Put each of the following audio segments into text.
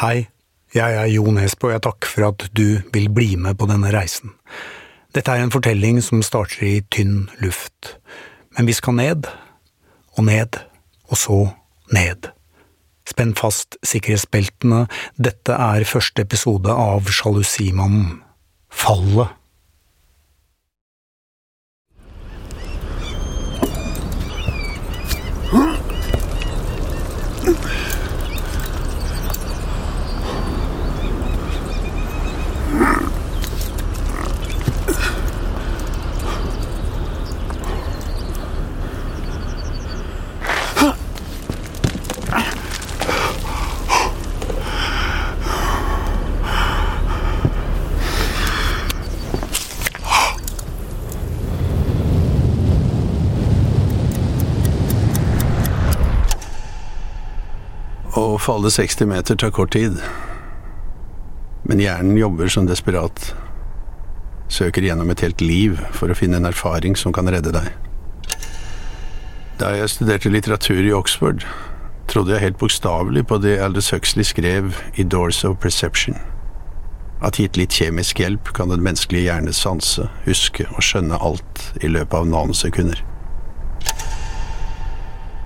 Hei, jeg er Jo Nesbø, og jeg takker for at du vil bli med på denne reisen. Dette er en fortelling som starter i tynn luft, men vi skal ned, og ned, og så ned. Spenn fast sikkerhetsbeltene, dette er første episode av Sjalusimannen. Fallet. Falle 60 meter tar kort tid. Men hjernen jobber som desperat. Søker gjennom et helt liv for å finne en erfaring som kan redde deg. Da jeg studerte litteratur i Oxford, trodde jeg helt bokstavelig på det Aldous Huxley skrev i Doors of Perception. At gitt litt kjemisk hjelp kan den menneskelige hjerne sanse, huske og skjønne alt i løpet av nanosekunder.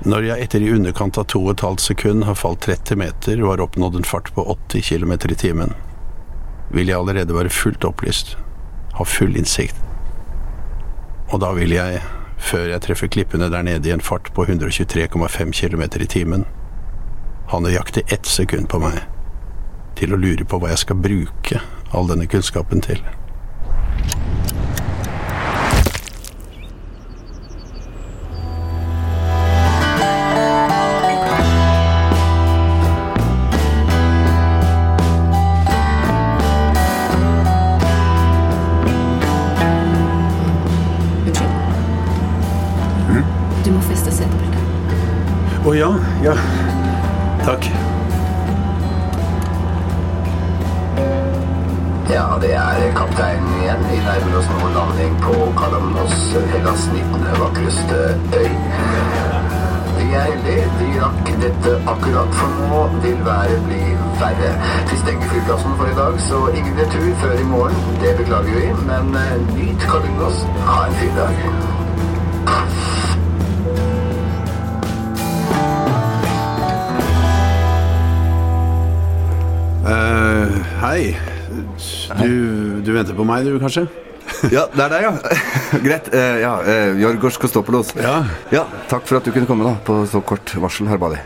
Når jeg etter i underkant av to og et halvt sekund har falt 30 meter og har oppnådd en fart på 80 km i timen, vil jeg allerede være fullt opplyst, ha full innsikt. Og da vil jeg, før jeg treffer klippene der nede i en fart på 123,5 km i timen, ha nøyaktig ett sekund på meg til å lure på hva jeg skal bruke all denne kunnskapen til. Ja, ja. Takk. Ja, det er kapteinen igjen. Vi nærmer oss nå landing på Kalamos, Hellas 19. vakreste øy. Vi er heldige. Vi rakk dette akkurat, for nå vil været bli verre. Vi stenger flyplassen for i dag, så ingen retur før i morgen. Det beklager vi, men eh, nyt Kalingos. Ha en fin dag. Hei. Du, du venter på meg, du, kanskje? Ja, det er deg, ja. Greit. Uh, ja, uh, Jorgos Kostopolos. Ja. ja. Takk for at du kunne komme da, på så kort varsel, herr Bali.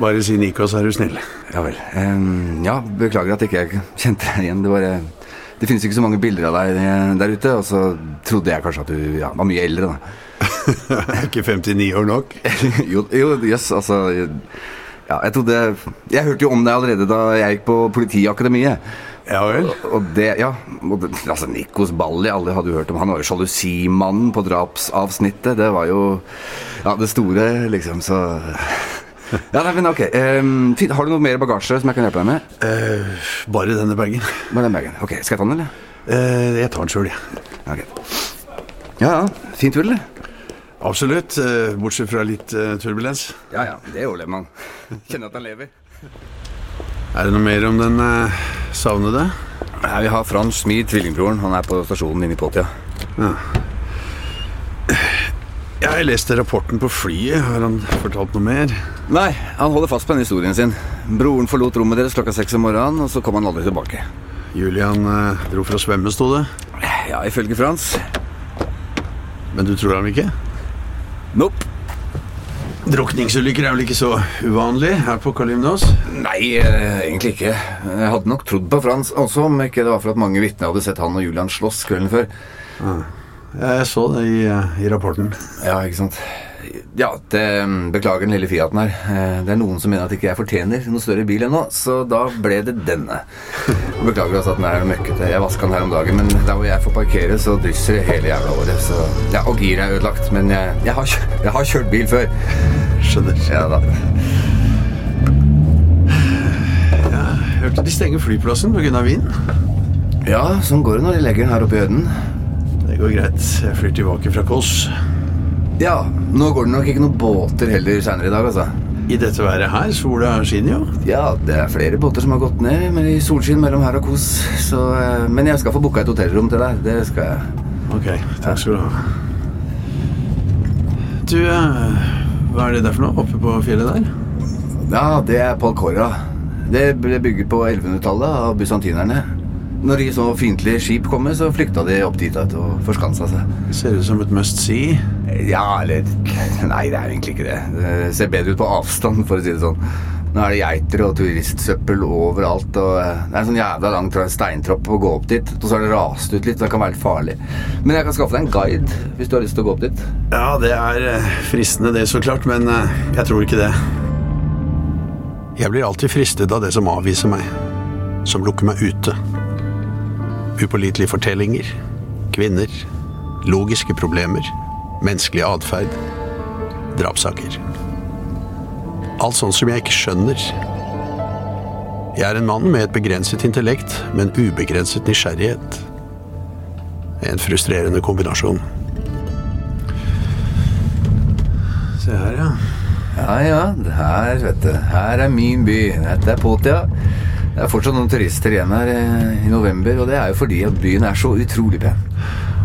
Bare si Nikos, er du snill. Ja vel. Em, ja, beklager at ikke jeg kjente deg igjen. Det, var, eh, det finnes ikke så mange bilder av deg der ute, og så trodde jeg kanskje at du ja, var mye eldre, da. Er ikke 59 år nok? jo, jøss, altså Ja, jeg trodde Jeg hørte jo om deg allerede da jeg gikk på Politiakademiet. Ja vel. Og det, ja Altså, Nikos Balli, alle hadde jo hørt om Han var jo sjalusimannen på drapsavsnittet. Det var jo Ja, det store, liksom, så Ja, nei, men ok. um, fint. Har du noe mer bagasje som jeg kan hjelpe deg med? Uh, bare denne bagen. Bare den bagen. Ok, Skal jeg ta den, eller? Uh, jeg tar den sjøl, jeg. Ok. Ja, ja. Fint vel, eller? Absolutt. Uh, bortsett fra litt turbulens. Ja, ja. Det overlever man. Kjenner at han lever. Er det noe mer om den eh, savnede? Nei, Vi har Frans Smid, tvillingbroren. Han er på stasjonen inne i Påtia. Jeg leste rapporten på flyet. Har han fortalt noe mer? Nei, han holder fast på den historien sin. Broren forlot rommet deres klokka seks om morgenen, og så kom han aldri tilbake. Julian eh, dro for å svømme, sto det. Ja, ifølge Frans. Men du tror ham ikke? Nope. Drukningsulykker er vel ikke så uvanlig her på Kalimnos? Nei, eh, egentlig ikke. Jeg hadde nok trodd på Frans også, om ikke det var for at mange vitner hadde sett han og Julian slåss kvelden før. Jeg så det i, eh, i rapporten. Ja, ikke sant. Ja, det, beklager den lille Fiaten her. Eh, Det er noen som mener at ikke jeg fortjener noe større bil ennå, så da ble det denne. Beklager også at den er møkkete. Jeg vaska den her om dagen, men der hvor jeg får parkere, så drysser det hele jævla året. Så, ja, og giret er ødelagt, men jeg, jeg, har, jeg har kjørt bil før. Skjønner. Ja da. Hørte de stenger flyplassen pga. vind. Ja, sånn går det når de legger den her oppe i høyden. Det går greit. Jeg flyr tilbake fra Kåss. Ja, nå går det nok ikke noen båter heller seinere i dag, altså. I dette været her, sola skinner jo. Ja, det er flere båter som har gått ned med i solskinn mellom her og kos. Så, eh, men jeg skal få booka et hotellrom til deg. Det skal jeg. Ok, takk skal du ha. Du, eh, hva er det der for noe oppe på fjellet der? Ja, det er Palcora. Det ble bygget på 1100-tallet av bysantinerne. Når de så fiendtlige skip kommer, så flykta de opp dit og forskansa seg. Ser ut som et must see. Ja, eller Nei, det er egentlig ikke det. Det ser bedre ut på avstand, for å si det sånn. Nå er det geiter og turistsøppel overalt. og eh, Det er en sånn jævla lang steintropp å gå opp dit. Og så har det rast ut litt, så det kan være litt farlig. Men jeg kan skaffe deg en guide hvis du har lyst til å gå opp dit. Ja, det er eh, fristende det, så klart, men eh, jeg tror ikke det. Jeg blir alltid fristet av det som avviser meg, som lukker meg ute. Upålitelige fortellinger, kvinner, logiske problemer, menneskelig atferd, drapssaker. Alt sånt som jeg ikke skjønner. Jeg er en mann med et begrenset intellekt, men ubegrenset nysgjerrighet. En frustrerende kombinasjon. Se her, ja. Ja, ja, her, vet du. Her er min by. Dette er Potia. Det er fortsatt noen turister igjen her eh, i november, og det er jo fordi at byen er så utrolig pen.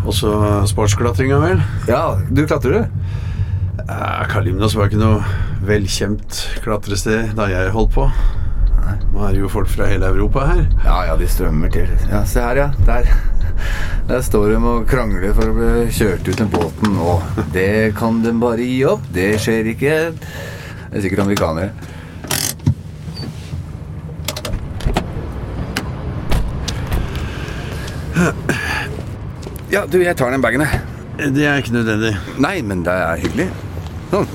Og så sportsklatringa, vel? Ja, du klatrer, du? Eh, Kalimnos var ikke noe velkjent klatrested da jeg holdt på. Nå er det jo folk fra hele Europa her. Ja, ja, de strømmer til. Ja, Se her, ja. Der, der står de og krangler for å bli kjørt ut med båten. Og det kan de bare gi opp. Det skjer ikke. Det er sikkert amerikanere. Ja, du, jeg tar den bagen, jeg. Det er ikke nødvendig. Nei, men det er hyggelig. Sånn.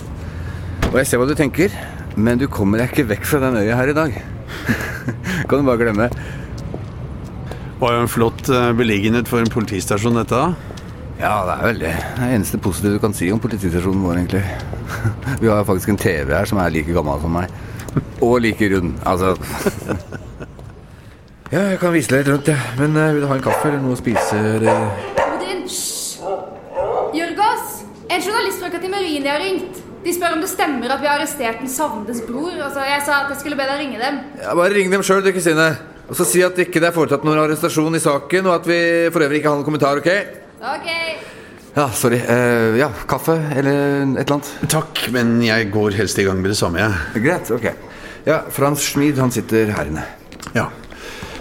Og jeg ser hva du tenker, men du kommer deg ikke vekk fra den øya her i dag. kan du bare glemme. Det var jo en flott eh, beliggenhet for en politistasjon, dette. Ja, det er vel det. Det er det eneste positive du kan si om politistasjonen vår, egentlig. Vi har faktisk en TV her som er like gammel som meg. Og like rund. Altså Ja, jeg kan vise deg litt rundt, jeg. Ja. Men eh, vil du ha en kaffe eller noe å spise? Eller? Odin, hysj! Jørgos! En journalist fra Katimerinia har ringt. De spør om det stemmer at vi har arrestert den savnedes bror. Altså, Jeg sa at jeg skulle be deg ringe dem. Ja, bare ring dem sjøl, du, Kristine. Og så si at ikke det er foretatt noen arrestasjon i saken, og at vi for øvrig ikke har noen kommentar, ok? Ok. Ja, sorry. Eh, ja, kaffe eller et eller annet? Takk, men jeg går helst i gang med det samme, jeg. Greit, ok. Ja, Frans Schmid, han sitter her inne. Ja.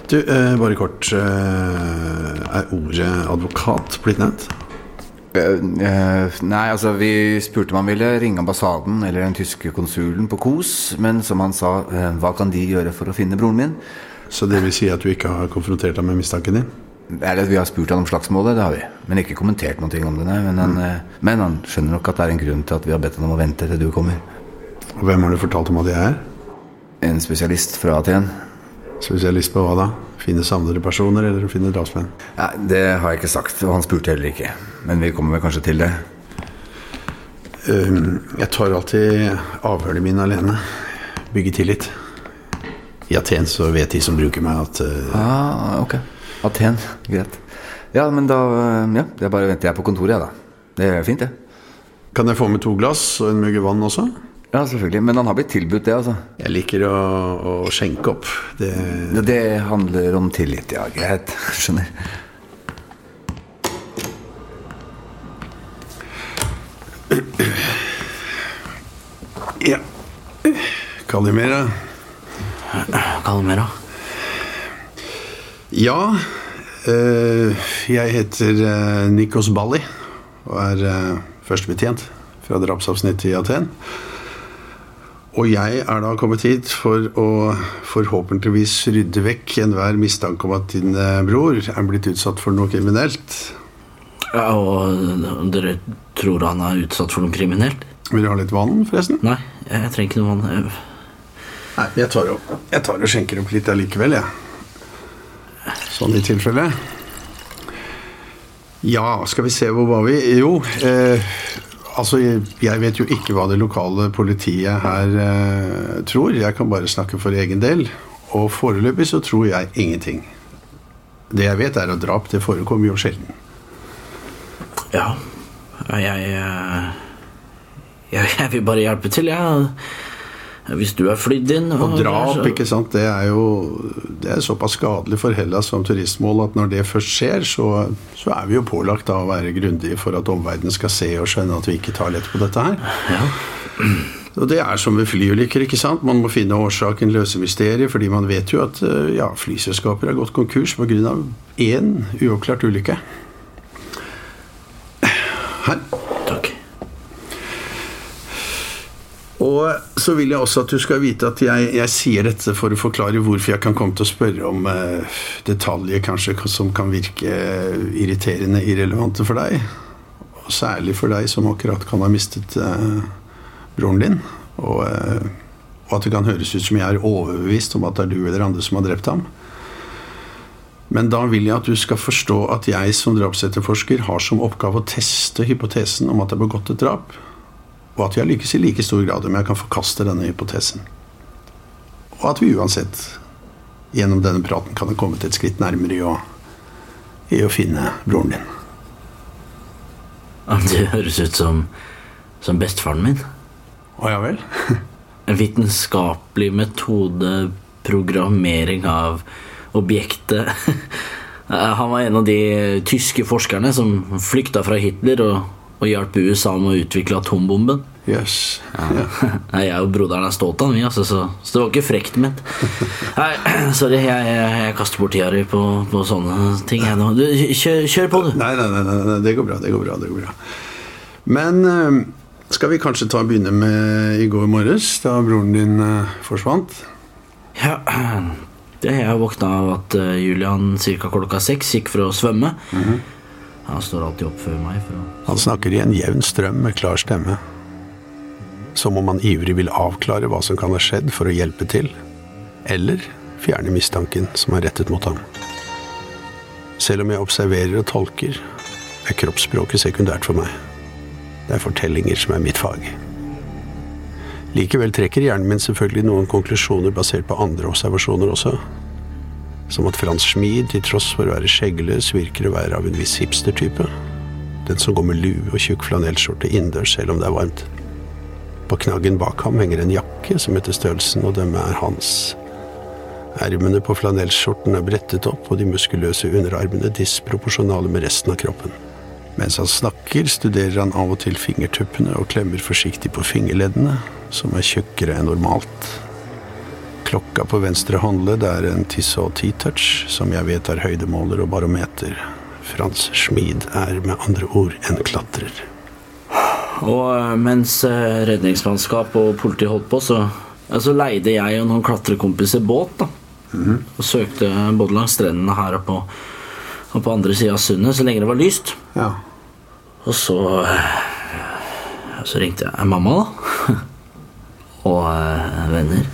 Du, eh, bare kort. Eh, er ordet advokat blitt nevnt? Eh, nei, altså vi spurte om han ville ringe ambassaden eller den tyske konsulen på Kos, men som han sa, eh, hva kan de gjøre for å finne broren min? Så det vil si at du ikke har konfrontert ham med mistanken din? Eller vi har spurt han om slagsmålet, det har vi. Men ikke kommentert noe om det, nei. Men han, eh, men han skjønner nok at det er en grunn til at vi har bedt han om å vente til du kommer. Og hvem har du fortalt om at jeg er? En spesialist fra Aten. Spesialist på hva da? Finne savnede personer eller finne drapsmenn? Nei, det har jeg ikke sagt, og han spurte heller ikke. Men vi kommer vel kanskje til det. Um, jeg tar alltid avhørene mine alene. Bygger tillit. I Aten så vet de som bruker meg, at uh, Ah, ok. Aten. Greit. Ja, men da eh, Ja, det er bare venter jeg på kontoret, jeg, da. Det er fint, det. Kan jeg få med to glass og en mugge vann også? Ja, selvfølgelig. Men han har blitt tilbudt det, altså. Jeg liker å, å skjenke opp. Det, Det, det handler om tillit, ja. Greit. Skjønner. ja. Kalimera. Kalimera. Ja, eh, jeg heter eh, Nikos Balli og er eh, førstebetjent fra drapsavsnittet i Aten. Og jeg er da kommet hit for å forhåpentligvis rydde vekk enhver mistanke om at din eh, bror er blitt utsatt for noe kriminelt. Ja, og dere tror han er utsatt for noe kriminelt? Vil du ha litt vann, forresten? Nei, jeg trenger ikke noe vann. Nei, jeg tar, og, jeg tar og skjenker opp litt allikevel, jeg. Sånn i tilfelle. Ja, skal vi se, hvor var vi? Jo, eh, altså jeg, vet jo ikke hva det lokale politiet her eh, tror. Jeg kan bare snakke for egen del. Og foreløpig så tror jeg ingenting. Det jeg vet, er at drap det forekommer jo sjelden. Ja, jeg, jeg, jeg, jeg vil bare hjelpe til, jeg. Hvis du er flydd inn Og drap, så- ikke sant, det er jo det er såpass skadelig for Hellas som turistmål at når det først skjer, så, så er vi jo pålagt da å være grundige for at omverdenen skal se og skjønne at vi ikke tar lett på dette her. Ja. Og det er som ved flyulykker, ikke sant. Man må finne årsaken, løse mysteriet, fordi man vet jo at eh, ja, flyselskaper har gått konkurs pga. én uoppklart ulykke. Her. Takk. Og så vil jeg også at du skal vite at jeg, jeg sier dette for å forklare hvorfor jeg kan komme til å spørre om eh, detaljer kanskje som kan virke irriterende irrelevante for deg. Og særlig for deg som akkurat kan ha mistet eh, broren din. Og, eh, og at det kan høres ut som jeg er overbevist om at det er du eller andre som har drept ham. Men da vil jeg at du skal forstå at jeg som drapsetterforsker har som oppgave å teste hypotesen om at det er begått et drap og at vi har lykkes i like stor grad om jeg kan forkaste denne hypotesen. Og at vi uansett gjennom denne praten kan ha kommet et skritt nærmere i å, i å finne broren din. Det høres ut som, som bestefaren min. Å ja vel? En vitenskapelig metode, programmering av objektet. Han var en av de tyske forskerne som flykta fra Hitler og, og hjalp USA med å utvikle atombomben. Yes. Ja. Nei, Jeg og broderen er stolt av den, altså, så, så det var ikke frekt ment. Nei, sorry, jeg, jeg, jeg kaster bort tida di på, på sånne ting. Jeg, nå. Du, kjør, kjør på, du. Nei, nei, nei, nei, det går bra. Det går bra. det går bra. Men eh, skal vi kanskje ta og begynne med i går morges, da broren din eh, forsvant? Ja, det jeg våkna av at eh, Julian ca. klokka seks gikk for å svømme. Han står alltid opp før meg. for å... Han snakker i en jevn strøm med klar stemme. Som om han ivrig vil avklare hva som kan ha skjedd for å hjelpe til. Eller fjerne mistanken som er rettet mot ham. Selv om jeg observerer og tolker, er kroppsspråket sekundært for meg. Det er fortellinger som er mitt fag. Likevel trekker hjernen min selvfølgelig noen konklusjoner basert på andre observasjoner også. Som at Frans Schmid, til tross for å være skjeggløs, virker å være av en viss hipster-type. Den som går med lue og tjukk flanellskjorte innendørs selv om det er varmt. På knaggen bak ham henger en jakke som etter størrelsen å dømme er hans. Ermene på flanellskjorten er brettet opp, og de muskuløse underarmene disproporsjonale med resten av kroppen. Mens han snakker, studerer han av og til fingertuppene og klemmer forsiktig på fingerleddene, som er tjukkere enn normalt. Klokka på venstre håndledd er en Tissot T-touch, som jeg vet er høydemåler og barometer. Frans Schmid er med andre ord en klatrer. Og eh, mens eh, redningsmannskap og politi holdt på, så, så leide jeg og noen klatrekompiser båt. da Og søkte både langs strendene her og på, og på andre sida av sundet så lenge det var lyst. Ja. Og så eh, Så ringte jeg mamma, da. og venner.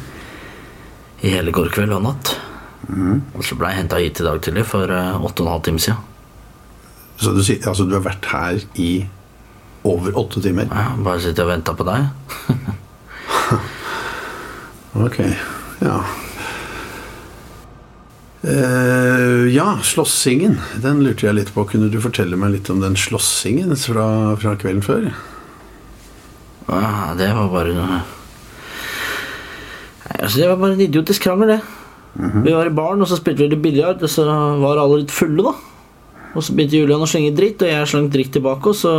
I hele går kveld og natt. Og så ble jeg henta hit i dag tidlig for eh, åtte og en halv time siden. Så du, altså, du har vært her i over åtte timer? Ja, bare sitter og venter på deg. Ok, ja. Uh, ja, slåssingen. Den lurte jeg litt på. Kunne du fortelle meg litt om den slåssingen fra, fra kvelden før? Ja, det var bare noe altså, Det var bare en idiotisk krangel, det. Vi var i baren, og så spilte vi litt biljard, og så var alle litt fulle, da. Og så begynte Julian å slenge dritt, og jeg slang dritt tilbake, og så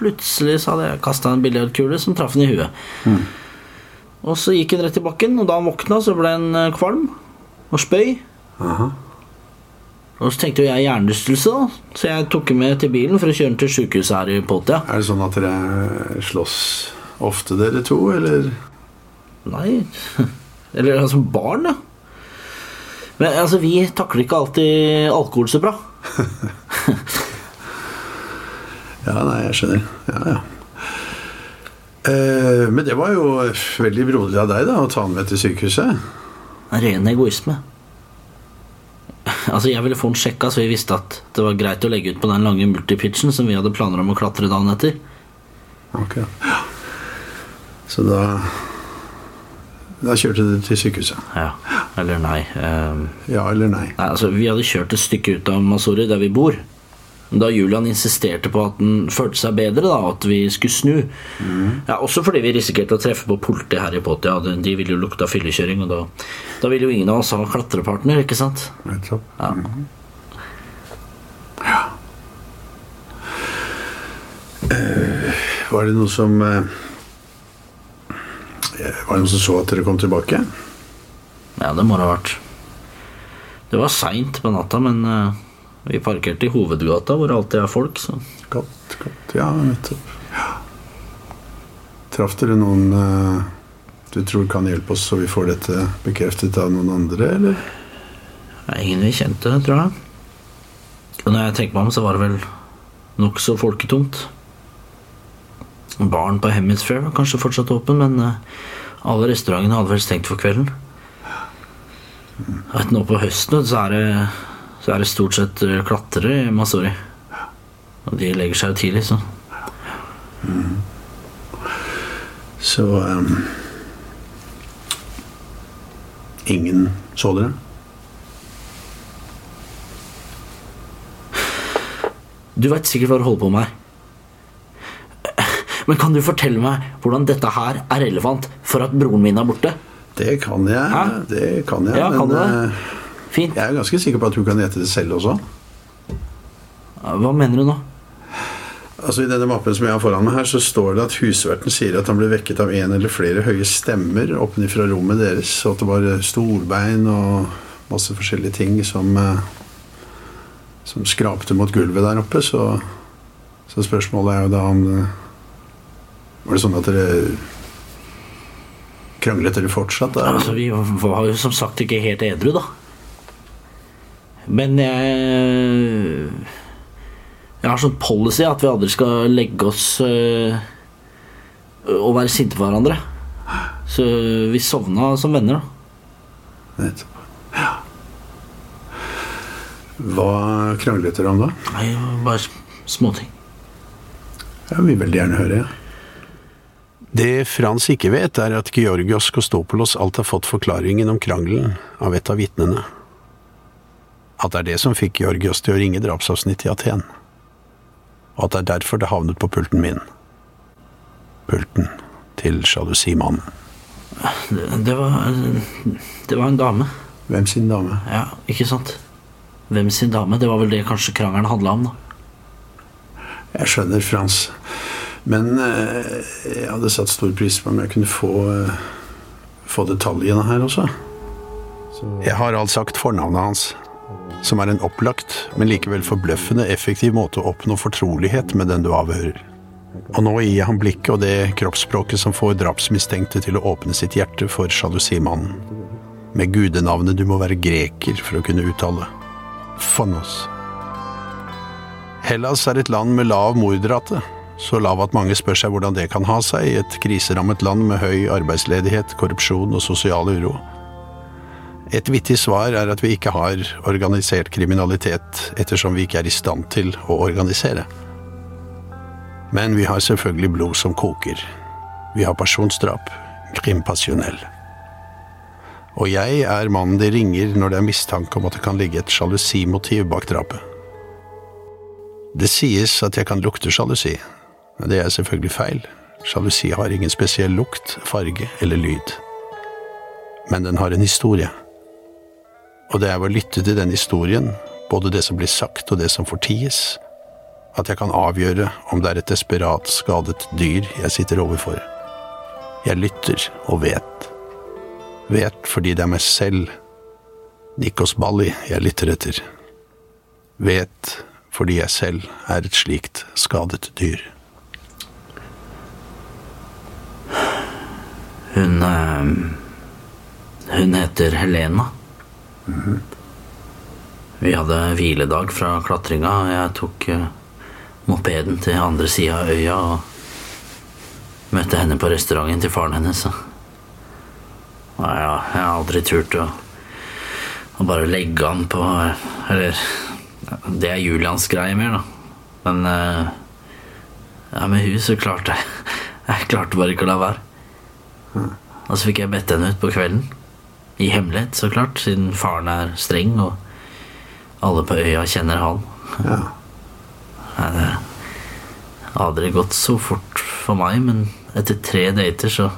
Plutselig så hadde jeg kasta en biljardkule som traff han i huet. Og så gikk han rett i bakken, og da han våkna, så ble han eh, kvalm og spøy. Og så tenkte jeg hjernerystelse, da, så jeg tok ham med til bilen for å kjøre han til sjukehuset her i Poltia. Er det sånn at dere slåss ofte, dere to, eller? Nei Eller altså barn, ja. Men altså, vi takler ikke alltid alkohol så bra. Ja, nei, jeg skjønner. Ja, ja. Eh, men det var jo veldig broderlig av deg da, å ta han med til sykehuset. Ren egoisme. Altså, Jeg ville få den sjekka, så vi visste at det var greit å legge ut på den lange multipitchen som vi hadde planer om å klatre dagen etter. Ok, Ja. Så da Da kjørte du til sykehuset. Ja, Eller nei. ehm, Ja eller nei? nei altså, Vi hadde kjørt et stykke ut av Masori, der vi bor. Da Julian insisterte på at han følte seg bedre, da, at vi skulle snu. Ja, Også fordi vi risikerte å treffe på politiet her i Potia. De, de ville jo lukta fyllekjøring, og da, da ville jo ingen av oss ha klatrepartner, ikke sant? Nettopp. Ja. Var det noe som eh, Var det noen som så at dere kom tilbake? Ja, det må det ha vært. Det var seint på natta, men eh, vi parkerte i hovedgata, hvor det alltid er folk, så Godt, godt. Ja, nettopp. Ja. Traff dere noen eh, du tror kan hjelpe oss, så vi får dette bekreftet av noen andre, eller? er ingen vi kjente, tror jeg. Og når jeg tenker meg om, så var det vel nokså folketomt. Baren på Hemisphere var kanskje fortsatt åpen, men eh, alle restaurantene hadde vel stengt for kvelden. Vet, nå på høsten så er, det, så er det stort sett eh, klatrere i Masori. Og de legger seg jo tidlig, så Så um, Ingen så dere? Du veit sikkert hva du holder på med her. Men kan du fortelle meg hvordan dette her er relevant for at broren min er borte? Det kan jeg. Hæ? Det kan jeg, Ja, kan du men det? eh, Fint. jeg er ganske sikker på at du kan gjette det selv også. Hva mener du nå? Altså I denne mappen som jeg har foran meg her, så står det at husverten sier at han ble vekket av en eller flere høye stemmer oppenfra rommet deres, og at det var stolbein og masse forskjellige ting som eh, som skrapte mot gulvet der oppe. Så, så spørsmålet er jo da om Var det sånn at dere kranglet dere fortsatt? Da? Altså, Vi var jo som sagt ikke helt edru, da. Men jeg Jeg har sånn policy at vi aldri skal legge oss øh, og være sinte på hverandre. Så vi sovna som venner, da. Nettopp. Ja. Hva kranglet dere om da? Nei, bare småting. Jeg vil veldig gjerne høre. Ja. Det Frans ikke vet, er at Georgios Kostopolos alt har fått forklaringen om krangelen av et av vitnene. At det er det som fikk Georgios til å ringe drapsavsnitt i Aten. Og at det er derfor det havnet på pulten min. Pulten til sjalusimannen. Det, det var Det var en dame. Hvem sin dame? Ja, ikke sant? Hvem sin dame? Det var vel det kanskje krangelen handla om, da. Jeg skjønner, Frans. Men eh, jeg hadde satt stor pris på om jeg kunne få, eh, få detaljene her også. Jeg har alt sagt fornavnet hans, som er en opplagt, men likevel forbløffende effektiv måte å oppnå fortrolighet med den du avhører. Og nå gir jeg ham blikket og det kroppsspråket som får drapsmistenkte til å åpne sitt hjerte for sjalusimannen. Med gudenavnet du må være greker for å kunne uttale. Fonos. Hellas er et land med lav mordrate, så lav at mange spør seg hvordan det kan ha seg i et kriserammet land med høy arbeidsledighet, korrupsjon og sosial uro. Et vittig svar er at vi ikke har organisert kriminalitet ettersom vi ikke er i stand til å organisere. Men vi har selvfølgelig blod som koker. Vi har personsdrap. Krimpasjonell. Og jeg er mannen de ringer når det er mistanke om at det kan ligge et sjalusimotiv bak drapet. Det sies at jeg kan lukte sjalusi, det er selvfølgelig feil. Sjalusi har ingen spesiell lukt, farge eller lyd. Men den har en historie. Og det er ved å lytte til den historien, både det som blir sagt og det som forties, at jeg kan avgjøre om det er et desperat skadet dyr jeg sitter overfor. Jeg lytter og vet. Vet fordi det er meg selv, Nikos Balli, jeg lytter etter. Vet fordi jeg selv er et slikt skadet dyr. Hun eh, Hun heter Helena. Vi hadde hviledag fra klatringa. Jeg tok eh, mopeden til andre sida av øya og møtte henne på restauranten til faren hennes. Nei, ja, jeg har aldri turt å, å bare legge an på eh, Eller det er Julians greie mer, da. Men ja, med hun så klarte jeg Jeg klarte bare ikke å la være. Og så fikk jeg bedt henne ut på kvelden. I hemmelighet, så klart, siden faren er streng, og alle på øya kjenner han. Ja. Nei, det hadde gått så fort for meg, men etter tre dater så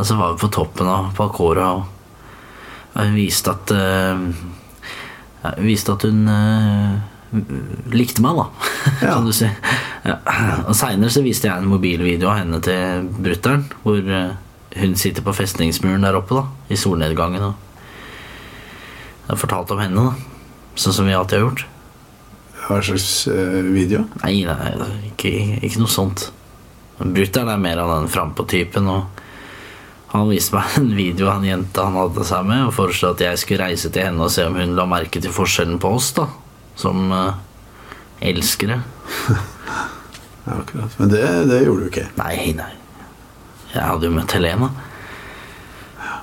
Altså var vi på toppen av Palcora, og hun viste at uh, Hun viste at hun uh, likte meg, da, Ja. kan du si. Ja. Og seinere så viste jeg en mobilvideo av henne til brutter'n, hvor eh, hun sitter på festningsmuren der oppe, da, i solnedgangen. Og jeg har fortalt om henne, da. Sånn som vi alltid har gjort. Hva slags eh, video? Nei, nei ikke, ikke noe sånt. Brutter'n er mer av den frampå-typen. Og han viste meg en video av en jente han hadde seg med, og foreslo at jeg skulle reise til henne og se om hun la merke til forskjellen på oss, da. Som uh, elskere. Ja, akkurat. Men det, det gjorde du ikke. Nei, nei. Jeg hadde jo møtt Helena.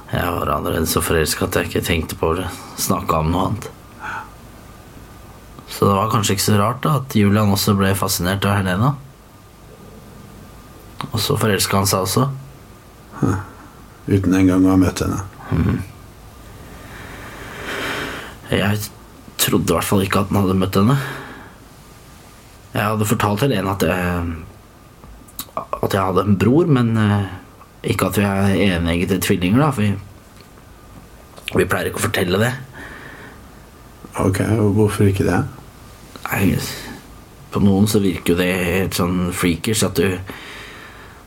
Jeg var allerede så forelska at jeg ikke tenkte på det. Snakka om noe annet. Så det var kanskje ikke så rart da at Julian også ble fascinert av Helena. Og så forelska han seg også. Uten engang å ha møtt henne. Jeg trodde i hvert fall ikke at han hadde møtt henne. Jeg hadde fortalt Helene at jeg, at jeg hadde en bror, men eh, ikke at vi er eneggede tvillinger, da. For vi, vi pleier ikke å fortelle det. Ok, og hvorfor ikke det? Nei, på noen så virker jo det helt sånn freakers at du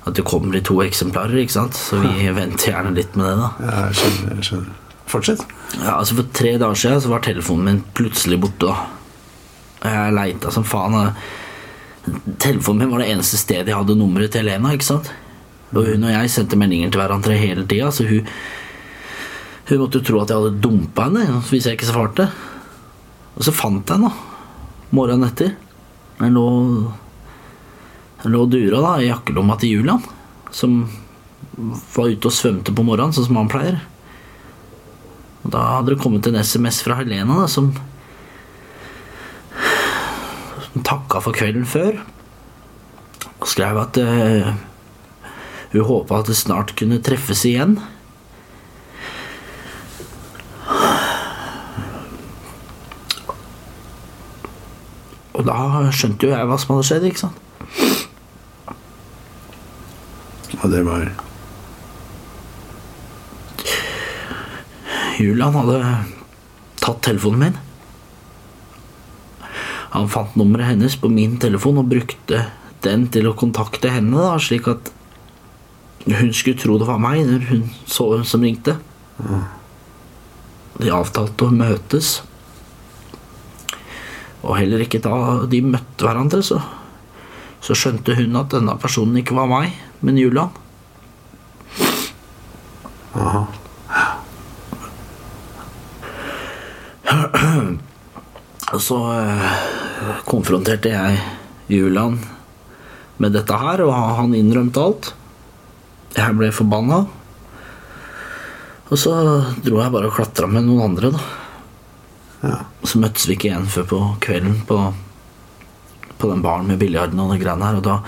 At du kommer i to eksemplarer, ikke sant? Så vi venter gjerne litt med det, da. Ja, jeg skjønner. Jeg skjønner. Fortsett. Ja, altså For tre dager siden så var telefonen min plutselig borte. da Jeg leita som faen. og Telefonen min var det eneste stedet jeg hadde nummeret til Helena. ikke sant? Og hun og jeg sendte meldinger til hverandre hele tida, så hun Hun måtte jo tro at jeg hadde dumpa henne hvis jeg ikke svarte. Og så fant jeg henne morgenen etter. Jeg lå Jeg lå dura da i jakkelomma til Julian, som var ute og svømte på morgenen, sånn som han pleier. Og da hadde det kommet en SMS fra Helena da, som, som takka for kvelden før. Og skrev at uh, hun håpa at det snart kunne treffes igjen. Og da skjønte jo jeg hva som hadde skjedd, ikke sant? Og det var Julian hadde tatt telefonen min. Han fant nummeret hennes på min telefon og brukte den til å kontakte henne, da, slik at hun skulle tro det var meg når hun så hvem som ringte. De avtalte å møtes. Og heller ikke da de møtte hverandre, så, så skjønte hun at denne personen ikke var meg, men Julian. Aha. så eh, konfronterte jeg Julian med dette her, og han innrømte alt. Jeg ble forbanna. Og så dro jeg bare og klatra med noen andre, da. Og så møttes vi ikke igjen før på kvelden på, på den baren med biljarden og de greiene her. Og da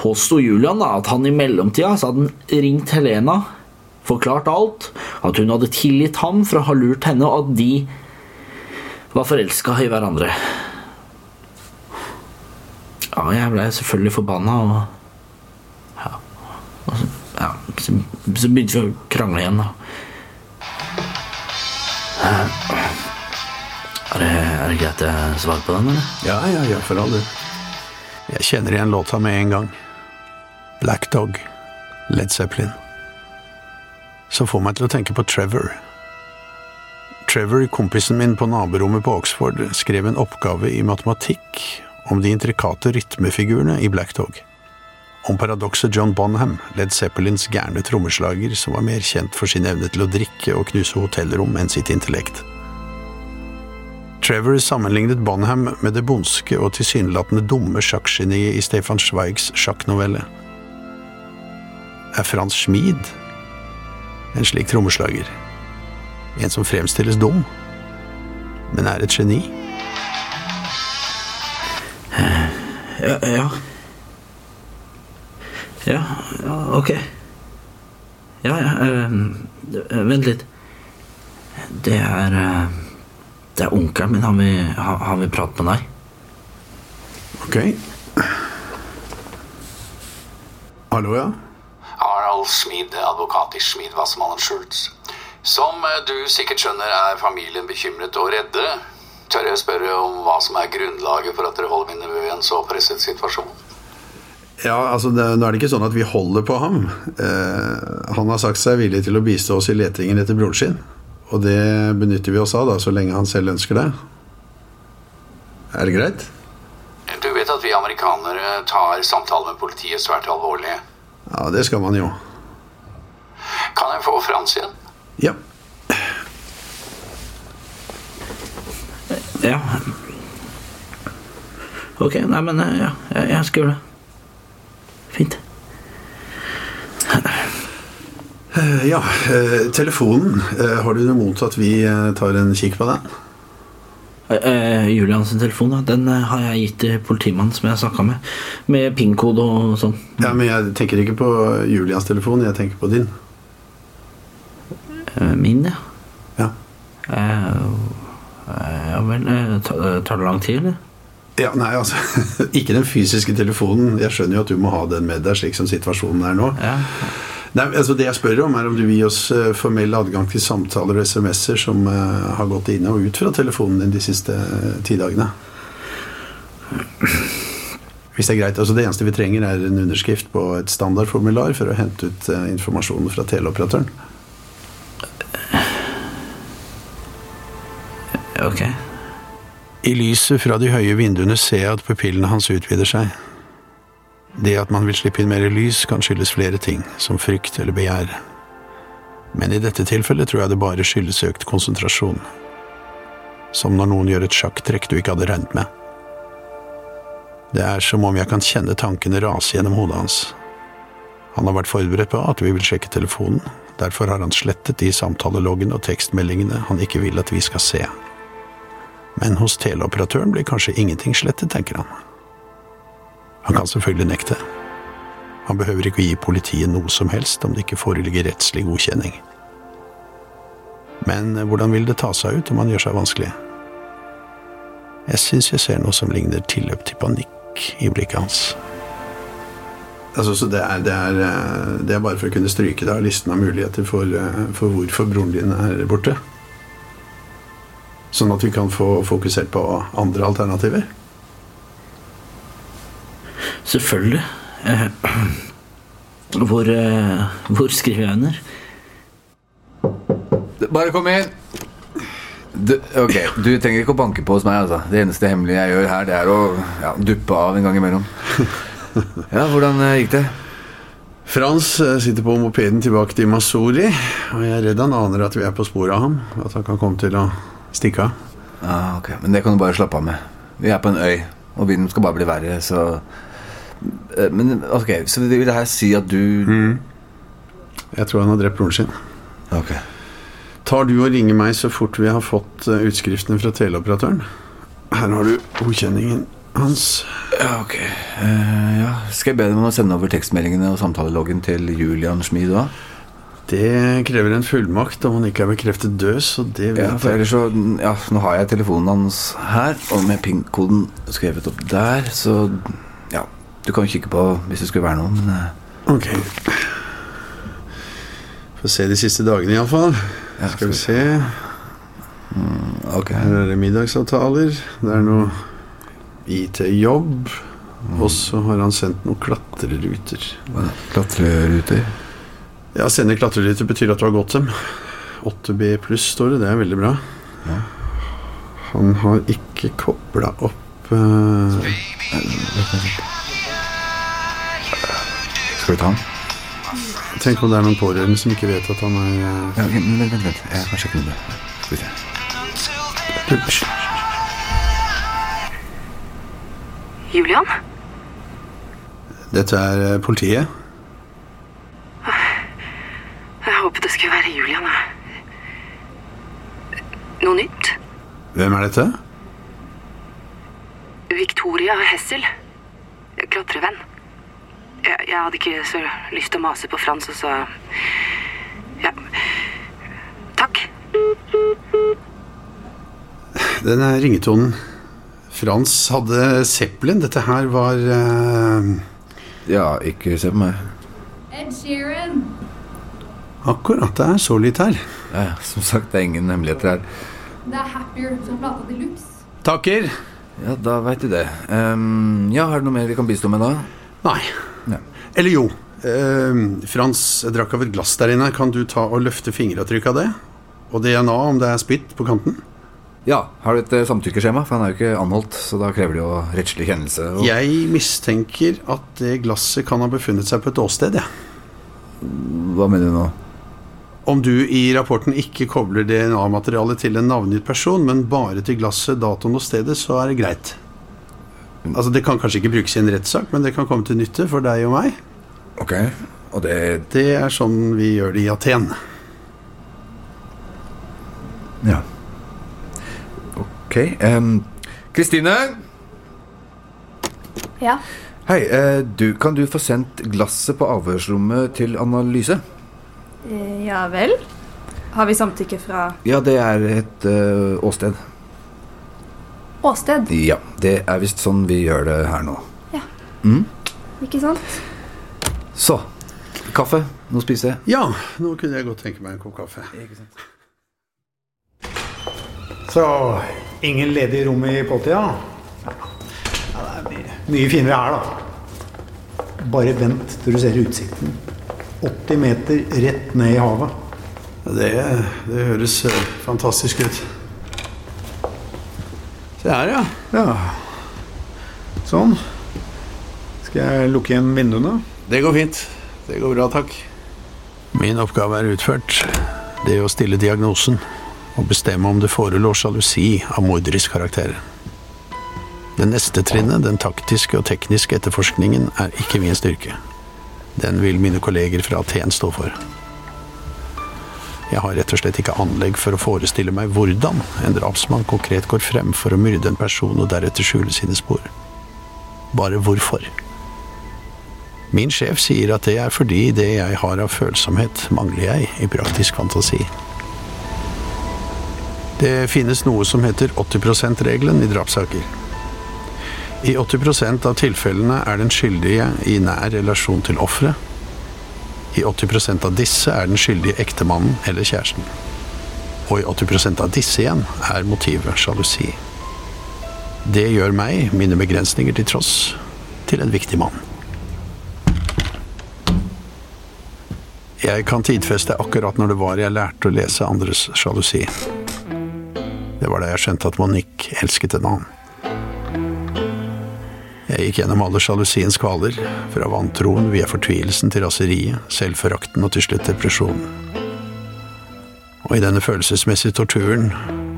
påsto Julian da at han i mellomtida så hadde han ringt Helena, forklart alt, at hun hadde tilgitt ham for å ha lurt henne, og at de var forelska i hverandre. Ja, jeg ble selvfølgelig forbanna, og ja, og så, ja så, så begynte vi å krangle igjen, da. Er det, er det greit jeg svarer på den, eller? Ja, ja, ja, for all del. Jeg kjenner igjen låta med en gang. Black Dog, Led Zeppelin. Som får meg til å tenke på Trevor. Trevor, kompisen min på naborommet på Oxford, skrev en oppgave i matematikk om de intrikate rytmefigurene i Black Dog. Om paradokset John Bonham, Led Zeppelins gærne trommeslager som var mer kjent for sin evne til å drikke og knuse hotellrom enn sitt intellekt. Trevor sammenlignet Bonham med det bondske og tilsynelatende dumme sjakkgeniet i Stefan Zweigs sjakknovelle. Er Frans Schmid en slik trommeslager? En som fremstilles dum, men er et geni? Ja, ja. Ja, ja ok. Ja, ja ehm, eh, Vent litt. Det er øh, Det er onkelen min. Han vil, han, han vil prate med deg. Ok. Hallo, ja? Harald Smid, advokat i Smid Vassmannen Schultz. Som eh, du sikkert skjønner, er familien bekymret og redde. Tør jeg spørre om hva som er grunnlaget for at dere holder min nevø i en så presset situasjon? Ja, altså det, Nå er det ikke sånn at vi holder på ham. Eh, han har sagt seg villig til å bistå oss i letingen etter broren sin. Og det benytter vi oss av da, så lenge han selv ønsker det. Er det greit? Du vet at vi amerikanere tar samtaler med politiet svært alvorlig. Ja, det skal man jo. Kan jeg få Frans igjen? Ja. Ok, nei, men eh, ja, jeg, jeg skal gjøre det. Fint. Eh, Ja, eh, telefonen. Har du noe imot at vi tar en kikk på den? Julians telefon, da, den har jeg gitt til politimannen som jeg snakka med. Med PIN-kode og sånn. Ja, men jeg tenker ikke på Julians telefon, jeg tenker på din. Min, ja. Ja. Eh, ja vel. eh, Tar det lang tid, eller? Ja, nei, altså Ikke den fysiske telefonen. Jeg skjønner jo at du må ha den med deg slik som situasjonen er nå. Ja. Nei, altså Det jeg spør om, er om du vil gi oss eh, formell adgang til samtaler og SMS-er som eh, har gått inn og ut fra telefonen din de siste eh, ti dagene. Hvis det er greit. altså Det eneste vi trenger, er en underskrift på et standardformular for å hente ut eh, informasjonen fra teleoperatøren. Ok. I lyset fra de høye vinduene ser jeg at pupillene hans utvider seg. Det at man vil slippe inn mer lys, kan skyldes flere ting, som frykt eller begjær. Men i dette tilfellet tror jeg det bare skyldes økt konsentrasjon. Som når noen gjør et sjakktrekk du ikke hadde regnet med. Det er som om jeg kan kjenne tankene rase gjennom hodet hans. Han har vært forberedt på at vi vil sjekke telefonen, derfor har han slettet de samtaleloggene og tekstmeldingene han ikke vil at vi skal se. Men hos teleoperatøren blir kanskje ingenting slettet, tenker han. Han kan selvfølgelig nekte. Han behøver ikke å gi politiet noe som helst om det ikke foreligger rettslig godkjenning. Men eh, hvordan vil det ta seg ut om han gjør seg vanskelig? Jeg syns jeg ser noe som ligner tilløp til panikk i blikket hans. Altså, så det er, det, er, eh, det er bare for å kunne stryke det av listen av muligheter for, eh, for hvorfor broren din er borte. Sånn at vi kan få fokusert på andre alternativer. Selvfølgelig. Eh, hvor, eh, hvor skriver jeg under? Bare kom inn. Du, ok, du trenger ikke å banke på hos meg. altså Det eneste hemmelige jeg gjør her, det er å ja, duppe av en gang imellom. Ja, hvordan eh, gikk det? Frans sitter på mopeden tilbake til Masuri, og jeg er redd han aner at vi er på sporet av ham. At han kan komme til å stikke av. Ah, ok, Men det kan du bare slappe av med. Vi er på en øy, og vinden skal bare bli verre, så Eh, Men ok, så vil det her si at du Jeg tror han har drept broren sin. Ok. Tar du og ringer meg så fort vi har fått eh, utskriftene fra teleoperatøren? Her har du godkjenningen hans. Ja, ok. Uh, ja. Skal jeg be dem om å sende over tekstmeldingene og samtaleloggen til Julian Schmid òg? Det krever en fullmakt om han ikke er bekreftet død, så det vil Ja, for ellers så Ja, nå har jeg telefonen hans her, og med ping-koden skrevet opp der, så Ja. Du kan jo kikke på hvis det skulle være noe, men eh, Ok. Få se de siste dagene, iallfall. Ja, Skal vi se. ok. Her er det middagsavtaler. Det er noe IT-jobb. Og så har han sendt noen klatreruter. Klatreruter. Ja, Sene klatrelytter betyr at du har gått dem. 8B pluss står det. Det er veldig bra. Han har ikke kobla opp uh, Skal vi ta han? Tenk om det er noen pårørende som ikke vet at han er eh, Ja, vent, vent, vent. Jeg kan sjekke nummeret. Skal vi se. Julian? Dette er eh, politiet. Jeg håpet det skulle være Julian. jeg. Noe nytt? Hvem er dette? Victoria Hessel. Klatrevenn. Jeg, jeg hadde ikke så lyst til å mase på Frans, og så Ja. Takk. Den er ringetonen. Frans hadde Zeppelin. Dette her var uh... Ja, ikke se på meg. Ed Sheeran. Akkurat. Det er så litt her. Ja, ja, som sagt, det er ingen hemmeligheter her. Det er Happier som plata de luxe. Takker. Ja, da veit du det. Um, ja, har du noe mer vi kan bistå med da? Nei. Ja. Eller jo. Uh, Frans, jeg drakk av et glass der inne. Kan du ta og løfte fingeravtrykk av det? Og DNA om det er spytt på kanten? Ja, har du et eh, samtykkeskjema? For han er jo ikke anholdt, så da krever det jo rettslig kjennelse. Og... Jeg mistenker at det glasset kan ha befunnet seg på et åsted, jeg. Hva mener du nå? Om du i rapporten ikke kobler DNA-materialet til en navngitt person, men bare til glasset, datoen og stedet, så er det greit. Altså, Det kan kanskje ikke brukes i en rettssak, men det kan komme til nytte for deg og meg. Ok, og det Det er sånn vi gjør det i Aten. Ja. Ok. Kristine? Kristine? Ja. Hei, eh, du, kan du få sendt glasset på avhørsrommet til analyse? Eh, ja vel. Har vi samtykke fra Ja, det er et eh, åsted. åsted? Ja, det er visst sånn vi gjør det her nå. Ja Ikke sant? Så. Kaffe. Nå spiser jeg. Ja, nå kunne jeg godt tenke meg en kopp kaffe. Så ingen ledige rom i påtida? Ja, det er mye, mye finere her, da. Bare vent til du ser utsikten. 80 meter rett ned i havet. Det, det høres eh, fantastisk ut. Se her, ja. Ja. Sånn. Skal jeg lukke igjen vinduene? Det går fint. Det går bra, takk. Min oppgave er utført. Det å stille diagnosen og bestemme om det forelå sjalusi av morderisk karakter. Det neste trinnet, den taktiske og tekniske etterforskningen, er ikke min styrke. Den vil mine kolleger fra Aten stå for. Jeg har rett og slett ikke anlegg for å forestille meg hvordan en drapsmann konkret går frem for å myrde en person og deretter skjule sine spor. Bare hvorfor. Min sjef sier at det er fordi det jeg har av følsomhet, mangler jeg i praktisk fantasi. Det finnes noe som heter 80 %-regelen i drapssaker. I 80% av tilfellene er den skyldige i nær relasjon til offeret. I 80% av disse er den skyldige ektemannen eller kjæresten. Og i 80% av disse igjen er motivet sjalusi. Det gjør meg, mine begrensninger til tross, til en viktig mann. Jeg kan tidfeste akkurat når det var jeg lærte å lese andres sjalusi. Det var da jeg skjønte at Monique elsket en annen. Jeg gikk gjennom alle sjalusiens kvaler, fra vantroen via fortvilelsen til raseriet, selvforakten og til slutt depresjonen. Og i denne følelsesmessige torturen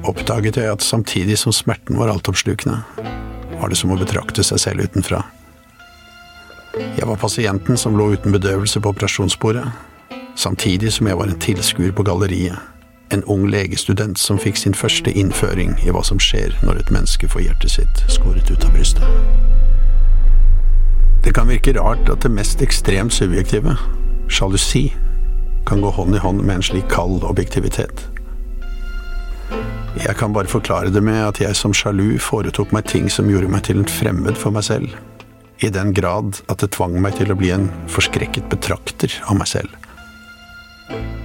oppdaget jeg at samtidig som smerten var altoppslukende, var det som å betrakte seg selv utenfra. Jeg var pasienten som lå uten bedøvelse på operasjonsbordet, samtidig som jeg var en tilskuer på galleriet, en ung legestudent som fikk sin første innføring i hva som skjer når et menneske får hjertet sitt skåret ut av brystet. Det kan virke rart at det mest ekstremt subjektive, sjalusi, kan gå hånd i hånd med en slik kald objektivitet. Jeg kan bare forklare det med at jeg som sjalu foretok meg ting som gjorde meg til en fremmed for meg selv, i den grad at det tvang meg til å bli en forskrekket betrakter av meg selv.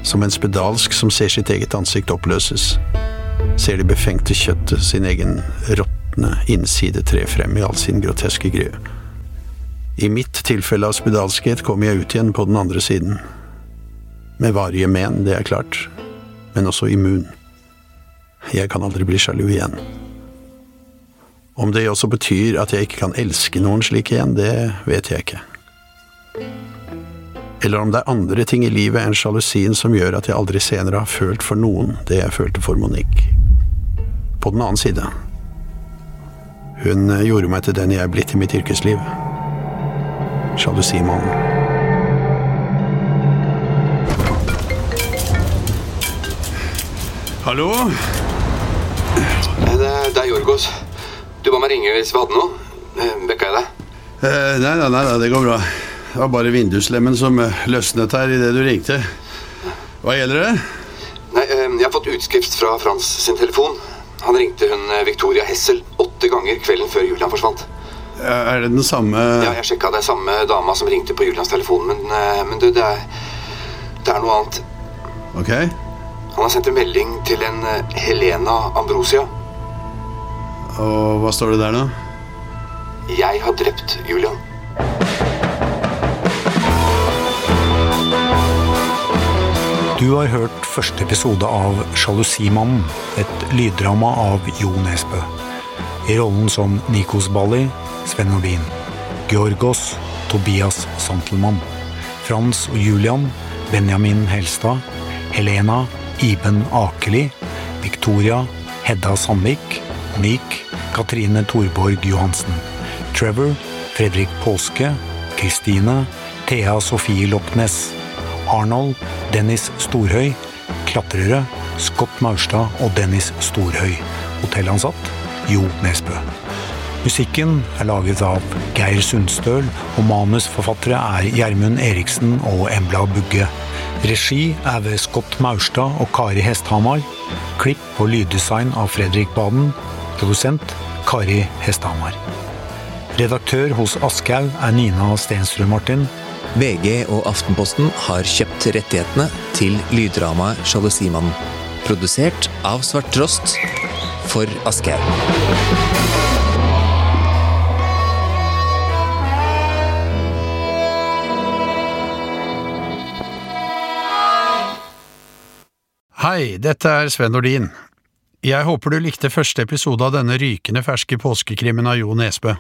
Som en spedalsk som ser sitt eget ansikt oppløses, ser det befengte kjøttet sin egen råtne innside tre frem i all sin groteske gry. I mitt tilfelle av spedalskhet kom jeg ut igjen på den andre siden. Med varige men, det er klart, men også immun. Jeg kan aldri bli sjalu igjen. Om det også betyr at jeg ikke kan elske noen slik igjen, det vet jeg ikke. Eller om det er andre ting i livet enn sjalusien som gjør at jeg aldri senere har følt for noen det jeg følte for Monique. På den annen side. Hun gjorde meg til den jeg er blitt i mitt yrkesliv. Sjalusimannen. Hallo? Det, det er Jorgos. Du ba meg ringe hvis vi hadde noe. Eh, Vekka jeg deg? Eh, nei, nei, nei, det går bra. Det var bare vinduslemmen som eh, løsnet her idet du ringte. Hva gjelder det? Nei, eh, Jeg har fått utskrift fra Frans sin telefon. Han ringte hun eh, Victoria Hessel åtte ganger kvelden før Julian forsvant. Er det den samme Ja, jeg sjekka det samme dama som ringte på Julians telefon, men, men du, det er, det er noe annet. Ok. Han har sendt en melding til en Helena Ambrosia. Og hva står det der, da? Jeg har drept Julian. Du har hørt første episode av Sjalusimannen, et lyddrama av Jo Nesbø. I rollen som Nikos Bali, Sven Nordin. Georgos, Tobias Santelmann. Frans og Julian, Benjamin Helstad. Helena, Iben Akeli. Victoria, Hedda Sandvik. Monique, Katrine Torborg Johansen. Trevor, Fredrik Påske. Kristine, Thea Sofie Lochnes. Arnold, Dennis Storhøy, klatrere, Scott Maurstad og Dennis Storhøy. Hotellansatt, Jo Nesbø. Musikken er laget av Geir Sundstøl, og manusforfattere er Gjermund Eriksen og Embla Bugge. Regi er ved Scott Maurstad og Kari Hesthamar. Klipp og lyddesign av Fredrik Baden. Produsent Kari Hesthamar. Redaktør hos Aschehoug er Nina Stensrud Martin. VG og Aftenposten har kjøpt rettighetene til lyddramaet Sjalusimannen. Produsert av Svart Rost for Aschehoug. Hei, dette er Sven Nordin. Jeg håper du likte første episode av denne rykende ferske påskekrimmen av Jo Nesbø.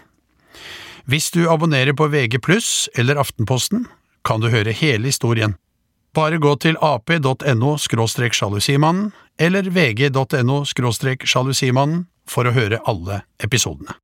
Hvis du abonnerer på VG pluss eller Aftenposten, kan du høre hele historien. Bare gå til ap.no sjalusimannen eller vg.no sjalusimannen for å høre alle episodene.